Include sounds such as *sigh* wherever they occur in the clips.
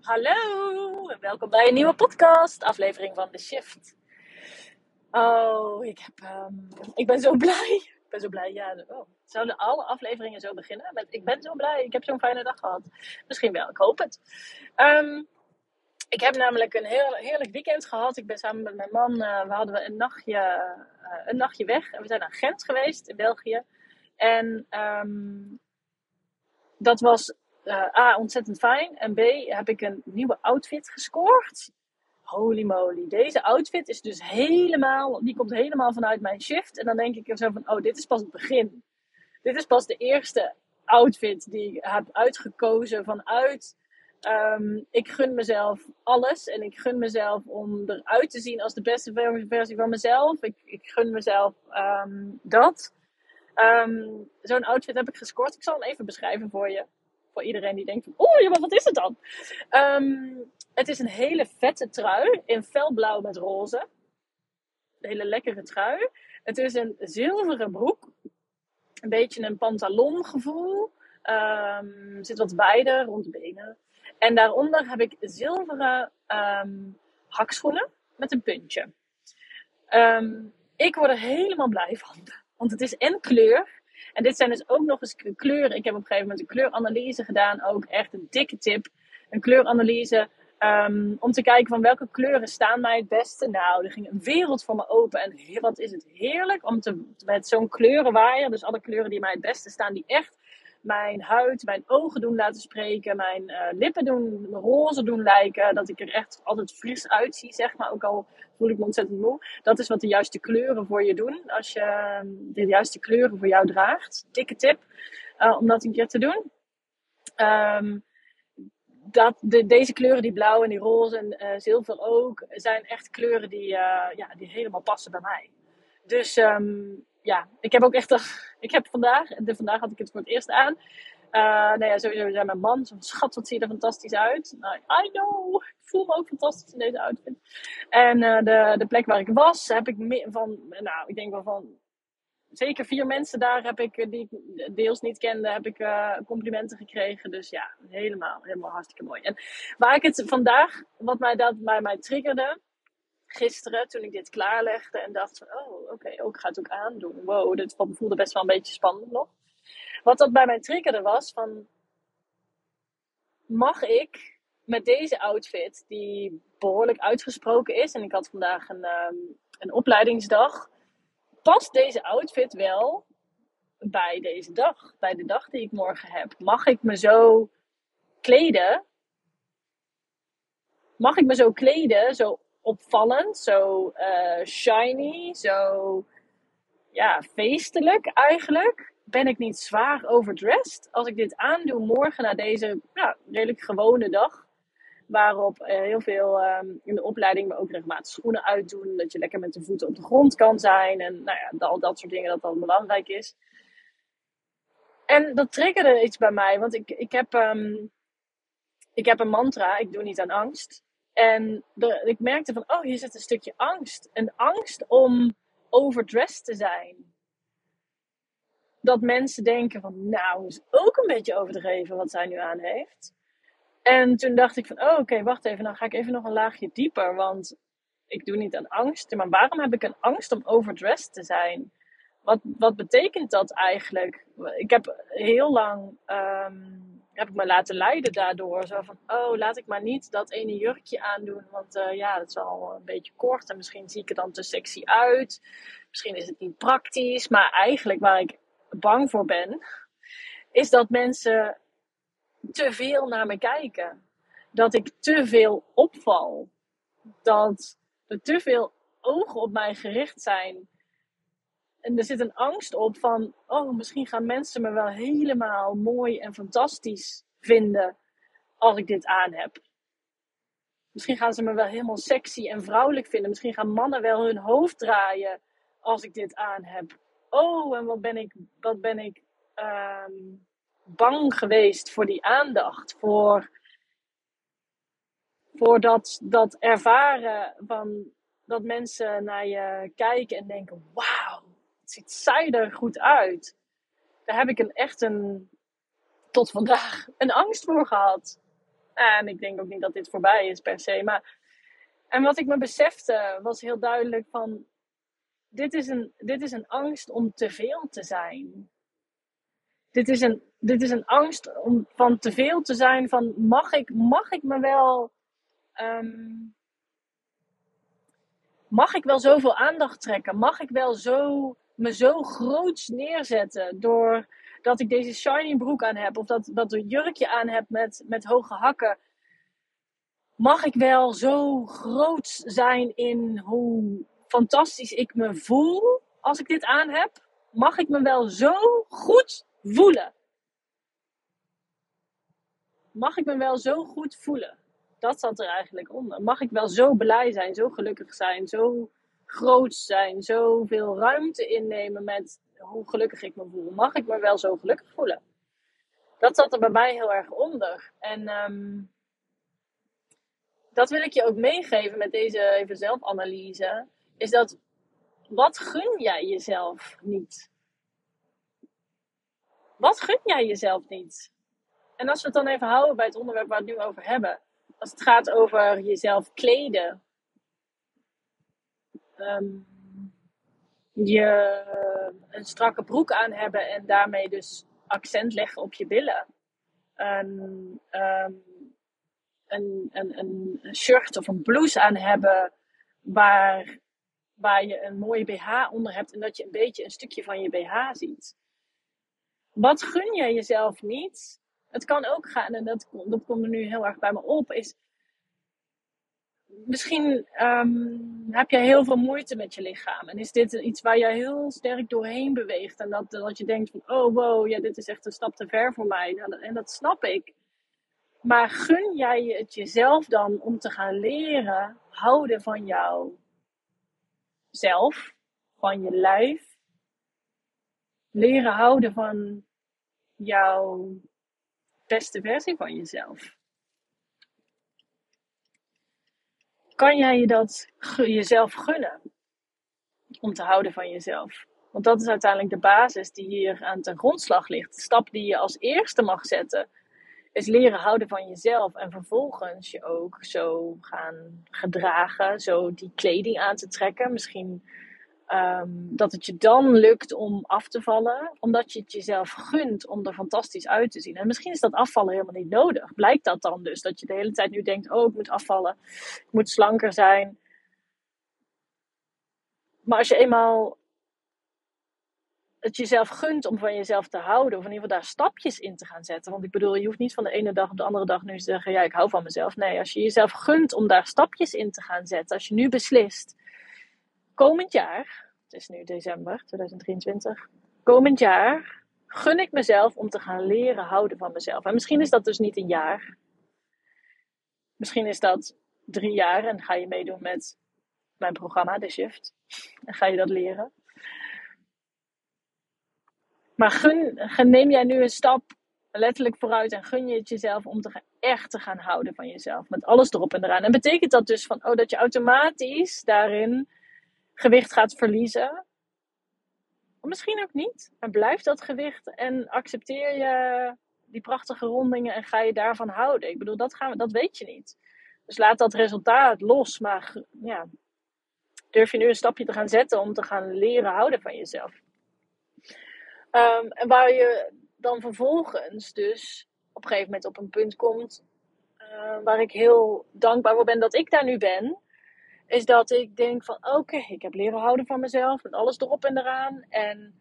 Hallo en welkom bij een nieuwe podcast, aflevering van The Shift. Oh, ik, heb, ehm, ik ben zo *laughs* blij. Ik ben zo blij, ja. Oh, zouden alle afleveringen zo beginnen? Met ik ben zo blij, ik heb zo'n fijne dag gehad. Misschien wel, ik hoop het. Ehm, ik heb namelijk een heel, heerlijk weekend gehad. Ik ben samen met mijn man, uh, we hadden een nachtje, uh, een nachtje weg. En we zijn naar Gent geweest, in België. En um, dat was uh, A, ontzettend fijn. En B, heb ik een nieuwe outfit gescoord. Holy moly. Deze outfit is dus helemaal, die komt helemaal vanuit mijn shift. En dan denk ik er zo van, oh, dit is pas het begin. Dit is pas de eerste outfit die ik heb uitgekozen vanuit... Um, ik gun mezelf alles en ik gun mezelf om eruit te zien als de beste versie van mezelf. Ik, ik gun mezelf um, dat. Um, Zo'n outfit heb ik gescoord. Ik zal hem even beschrijven voor je voor iedereen die denkt ja, maar wat is het dan? Um, het is een hele vette trui in felblauw met roze. Een hele lekkere trui. Het is een zilveren broek. Een beetje een pantalon gevoel. Um, zit wat wijder rond de benen. En daaronder heb ik zilveren um, hakschoenen met een puntje. ik word er helemaal blij van. Want het is en kleur en dit zijn dus ook nog eens kleuren. Ik heb op een gegeven moment een kleuranalyse gedaan. Ook echt een dikke tip. Een kleuranalyse um, om te kijken van welke kleuren staan mij het beste. Nou, er ging een wereld voor me open. En wat is het heerlijk om te, met zo'n kleurenwaaier, dus alle kleuren die mij het beste staan, die echt mijn huid, mijn ogen doen laten spreken, mijn uh, lippen doen roze doen lijken. Dat ik er echt altijd fris uitzie, zeg maar. Ook al voel ik me ontzettend moe. Dat is wat de juiste kleuren voor je doen. Als je ehm, de juiste kleuren voor jou draagt. Dikke tip uh, om dat een keer te doen. Um, dat de, deze kleuren, die blauw en die roze en uh, zilver ook, zijn echt kleuren die, ja, die helemaal passen bij mij. Dus um, ja, ik heb ook echt. Ik heb vandaag, de, vandaag had ik het voor het eerst aan. Uh, nou ja, sowieso zijn mijn man, zo'n schat, wat ziet er fantastisch uit. Nou, I know, ik voel me ook fantastisch in deze outfit. En uh, de, de plek waar ik was, heb ik van, nou, ik denk wel van zeker vier mensen daar heb ik, die ik deels niet kende, heb ik complimenten gekregen. Dus ja, helemaal, helemaal hartstikke mooi. En waar ik het vandaag, wat mij dat bij mij triggerde, gisteren toen ik dit klaarlegde en dacht van, oh oké, okay, ook ga het ook aandoen. Wow, dit voelde best wel een beetje spannend nog. Wat dat bij mij triggerde was van, mag ik met deze outfit, die behoorlijk uitgesproken is, en ik had vandaag een, um, een opleidingsdag, past deze outfit wel bij deze dag, bij de dag die ik morgen heb? Mag ik me zo kleden? Mag ik me zo kleden, zo opvallend, zo uh, shiny, zo ja, feestelijk eigenlijk. Ben ik niet zwaar overdressed als ik dit aandoe morgen na deze ja, redelijk gewone dag? Waarop uh, heel veel um, in de opleiding we ook regelmatig schoenen uitdoen. Dat je lekker met de voeten op de grond kan zijn. En nou ja, al dat soort dingen dat dan belangrijk is. En dat triggerde iets bij mij. Want ik, ik, heb, um, ik heb een mantra. Ik doe niet aan angst. En de, ik merkte van, oh, hier zit een stukje angst. Een angst om overdressed te zijn. Dat mensen denken van, nou, is ook een beetje overdreven wat zij nu aan heeft. En toen dacht ik van, oh, oké, wacht even, dan ga ik even nog een laagje dieper. Want ik doe niet aan angst. Maar waarom heb ik een angst om overdressed te zijn? Wat, wat betekent dat eigenlijk? Ik heb heel lang um, heb ik me laten leiden daardoor. Zo van, oh, laat ik maar niet dat ene jurkje aandoen. Want uh, ja, dat is wel een beetje kort. En misschien zie ik er dan te sexy uit. Misschien is het niet praktisch. Maar eigenlijk waar ik bang voor ben, is dat mensen te veel naar me kijken. Dat ik te veel opval. Dat er te veel ogen op mij gericht zijn en er zit een angst op van, oh, misschien gaan mensen me wel helemaal mooi en fantastisch vinden als ik dit aan heb. Misschien gaan ze me wel helemaal sexy en vrouwelijk vinden. Misschien gaan mannen wel hun hoofd draaien als ik dit aan heb. Oh, en wat ben ik, wat ben ik um, bang geweest voor die aandacht. Voor, voor dat, dat ervaren van dat mensen naar je kijken en denken: wauw, ziet zij er goed uit? Daar heb ik een, echt een, tot vandaag een angst voor gehad. En ik denk ook niet dat dit voorbij is per se. Maar, en wat ik me besefte was heel duidelijk van... Dit is een, dit is een angst om te veel te zijn. Dit is een, dit is een angst om van te veel te zijn. Van mag ik, mag ik me wel... ehm, mag ik wel zoveel aandacht trekken? Mag ik wel zo, me zo groots neerzetten door dat ik deze shiny broek aan heb of dat, dat een jurkje aan heb met, met hoge hakken? Mag ik wel zo groot zijn in hoe fantastisch ik me voel als ik dit aan heb? Mag ik me wel zo goed voelen? Mag ik me wel zo goed voelen? Dat zat er eigenlijk onder. Mag ik wel zo blij zijn, zo gelukkig zijn, zo groot zijn, zoveel ruimte innemen met hoe gelukkig ik me voel? Mag ik me wel zo gelukkig voelen? Dat zat er bij mij heel erg onder. En ehm, dat wil ik je ook meegeven met deze even zelfanalyse. Is dat, wat gun jij jezelf niet? Wat gun jij jezelf niet? En als we het dan even houden bij het onderwerp waar we het nu over hebben. Als het gaat over jezelf kleden. Ehm, je een strakke broek aan hebben en daarmee dus accent leggen op je billen. Een, ehm, een, een, een shirt of een blouse aan hebben waar, waar je een mooie BH onder hebt en dat je een beetje een stukje van je BH ziet. Wat gun je jezelf niet? Het kan ook gaan, en dat, dat komt er nu heel erg bij me op, is misschien ehm, heb je heel veel moeite met je lichaam. En is dit iets waar je heel sterk doorheen beweegt. En dat, dat je denkt van, oh wow, ja, dit is echt een stap te ver voor mij. Nou, en dat snap ik. Maar gun jij het jezelf dan om te gaan leren houden van jou zelf, van je lijf. Leren houden van jouw beste versie van jezelf. Kan jij je dat jezelf gunnen? Om te houden van jezelf. Want dat is uiteindelijk de basis die hier aan ten grondslag ligt. De stap die je als eerste mag zetten, is leren houden van jezelf. En vervolgens je ook zo gaan gedragen, zo die kleding aan te trekken. Misschien Ehm, dat het je dan lukt om af te vallen, omdat je het jezelf gunt om er fantastisch uit te zien. En misschien is dat afvallen helemaal niet nodig. Blijkt dat dan dus? Dat je de hele tijd nu denkt: oh, ik moet afvallen, ik moet slanker zijn. Maar als je eenmaal het jezelf gunt om van jezelf te houden, of in ieder geval daar stapjes in te gaan zetten. Want ik bedoel, je hoeft niet van de ene dag op de andere dag nu te zeggen: ja, ik hou van mezelf. Nee, als je jezelf gunt om daar stapjes in te gaan zetten, als je nu beslist komend jaar, het is nu december 2023, komend jaar gun ik mezelf om te gaan leren houden van mezelf. En misschien is dat dus niet een jaar. Misschien is dat drie jaar en ga je meedoen met mijn programma, The Shift. En ga je dat leren. Maar gun, neem jij nu een stap letterlijk vooruit en gun je het jezelf om echt te gaan houden van jezelf. Met alles erop en eraan. En betekent dat dus van, oh, dat je automatisch daarin gewicht gaat verliezen. Of misschien ook niet. Maar blijf dat gewicht en accepteer je die prachtige rondingen en ga je daarvan houden. Ik bedoel, dat, gaan we, dat weet je niet. Dus laat dat resultaat los. Maar ja, durf je nu een stapje te gaan zetten om te gaan leren houden van jezelf. Ehm, en waar je dan vervolgens dus op een gegeven moment op een punt komt uh, waar ik heel dankbaar voor ben dat ik daar nu ben is dat ik denk van oké, ik heb leren houden van mezelf met alles erop en eraan. En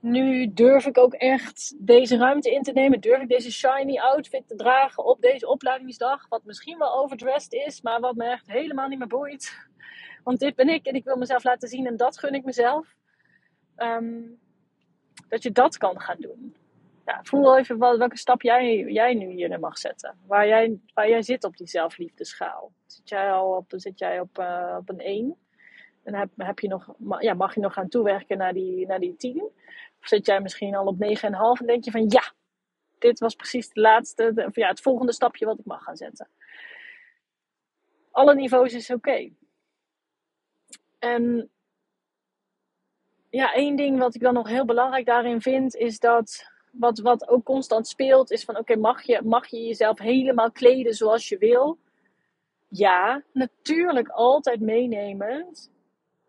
nu durf ik ook echt deze ruimte in te nemen. Durf ik deze shiny outfit te dragen op deze opleidingsdag. Wat misschien wel overdressed is, maar wat me echt helemaal niet meer boeit. *laughs* Want dit ben ik en ik wil mezelf laten zien en dat gun ik mezelf. Ehm, dat je dat kan gaan doen voel even wat, welke stap jij, jij nu hierin mag zetten. Waar jij, waar jij zit op die zelfliefdeschaal. Zit jij al op, zit jij op, uh, op een 1? En heb, heb je nog, ja, mag je nog gaan toewerken naar die, naar die 10? Of zit jij misschien al op 9,5 en denk je van ja, dit was precies de laatste, of ja, het volgende stapje wat ik mag gaan zetten. Alle niveaus is oké. En ja, één ding wat ik dan nog heel belangrijk daarin vind, is dat wat, wat ook constant speelt, is van oké, mag, je, mag je jezelf helemaal kleden zoals je wil? Ja, natuurlijk altijd meenemend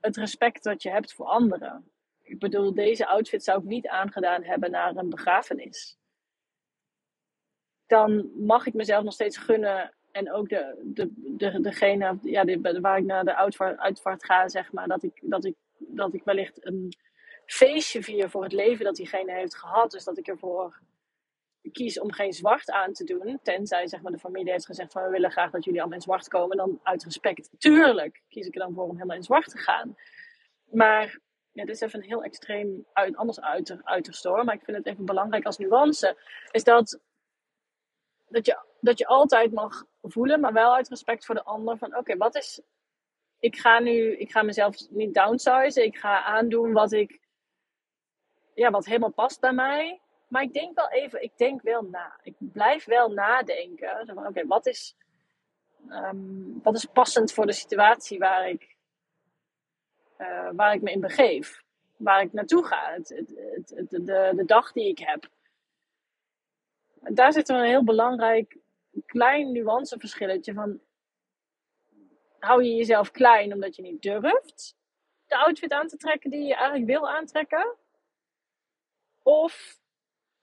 het respect dat je hebt voor anderen. Ik bedoel, deze outfit zou ik niet aangedaan hebben naar een begrafenis. Dan mag ik mezelf nog steeds gunnen. En ook de, de, de, degene ja, waar ik naar de uitvaart, uitvaart ga, zeg maar. Dat ik, dat, ik, dat ik wellicht een feestje vier voor het leven dat diegene heeft gehad. Dus dat ik ervoor kies om geen zwart aan te doen. Tenzij zeg maar, de familie heeft gezegd van we willen graag dat jullie allemaal in zwart komen. Dan uit respect, tuurlijk, kies ik er dan voor om helemaal in zwart te gaan. Maar ja, dit is even een heel extreem anders uiter, uiterst hoor. Maar ik vind het even belangrijk als nuance. Is dat, dat, je, dat je altijd mag voelen, maar wel uit respect voor de ander. Van oké, wat is. Ik ga nu, ik ga mezelf niet downsizen. Ik ga aandoen wat ik. Ja, wat helemaal past bij mij. Maar ik denk wel even, ik denk wel na. Ik blijf wel nadenken. Oké, wat is. Um, wat is passend voor de situatie waar ik uh, waar ik me in begeef. Waar ik naartoe ga. Het, het, de, de dag die ik heb. Daar zit een heel belangrijk klein nuanceverschilletje van. Hou je jezelf klein omdat je niet durft de outfit aan te trekken die je eigenlijk wil aantrekken? Of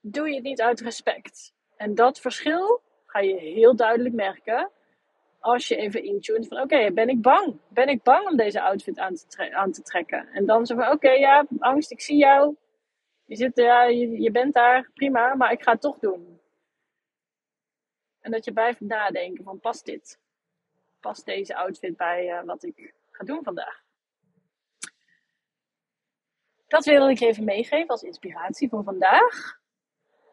doe je het niet uit respect? En dat verschil ga je heel duidelijk merken als je even intuned van oké, ben ik bang? Ben ik bang om deze outfit aan te, aan te trekken? En dan zo van oké, ja, angst, ik zie jou. Je, zit, ja, je, bent daar, prima, maar ik ga het toch doen. En dat je blijft nadenken van past dit? Past deze outfit bij uh, wat ik ga doen vandaag? Dat wilde ik even meegeven als inspiratie voor vandaag.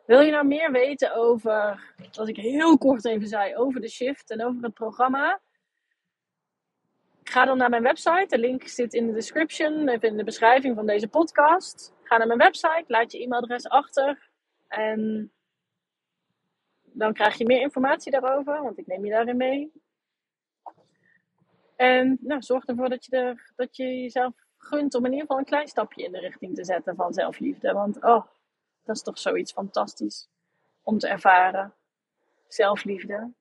Wil je nou meer weten over, wat ik heel kort even zei, over de shift en over het programma? Ga dan naar mijn website. De link zit in de description, in de beschrijving van deze podcast. Ga naar mijn website, laat je e-mailadres achter. En dan krijg je meer informatie daarover, want ik neem je daarin mee. En nou, zorg ervoor dat je, er, dat je jezelf gunt om in ieder geval een klein stapje in de richting te zetten van zelfliefde. Want oh, dat is toch zoiets fantastisch om te ervaren. Zelfliefde.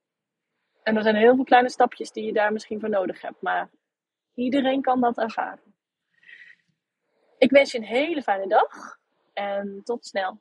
En er zijn heel veel kleine stapjes die je daar misschien voor nodig hebt, maar iedereen kan dat ervaren. Ik wens je een hele fijne dag en tot snel.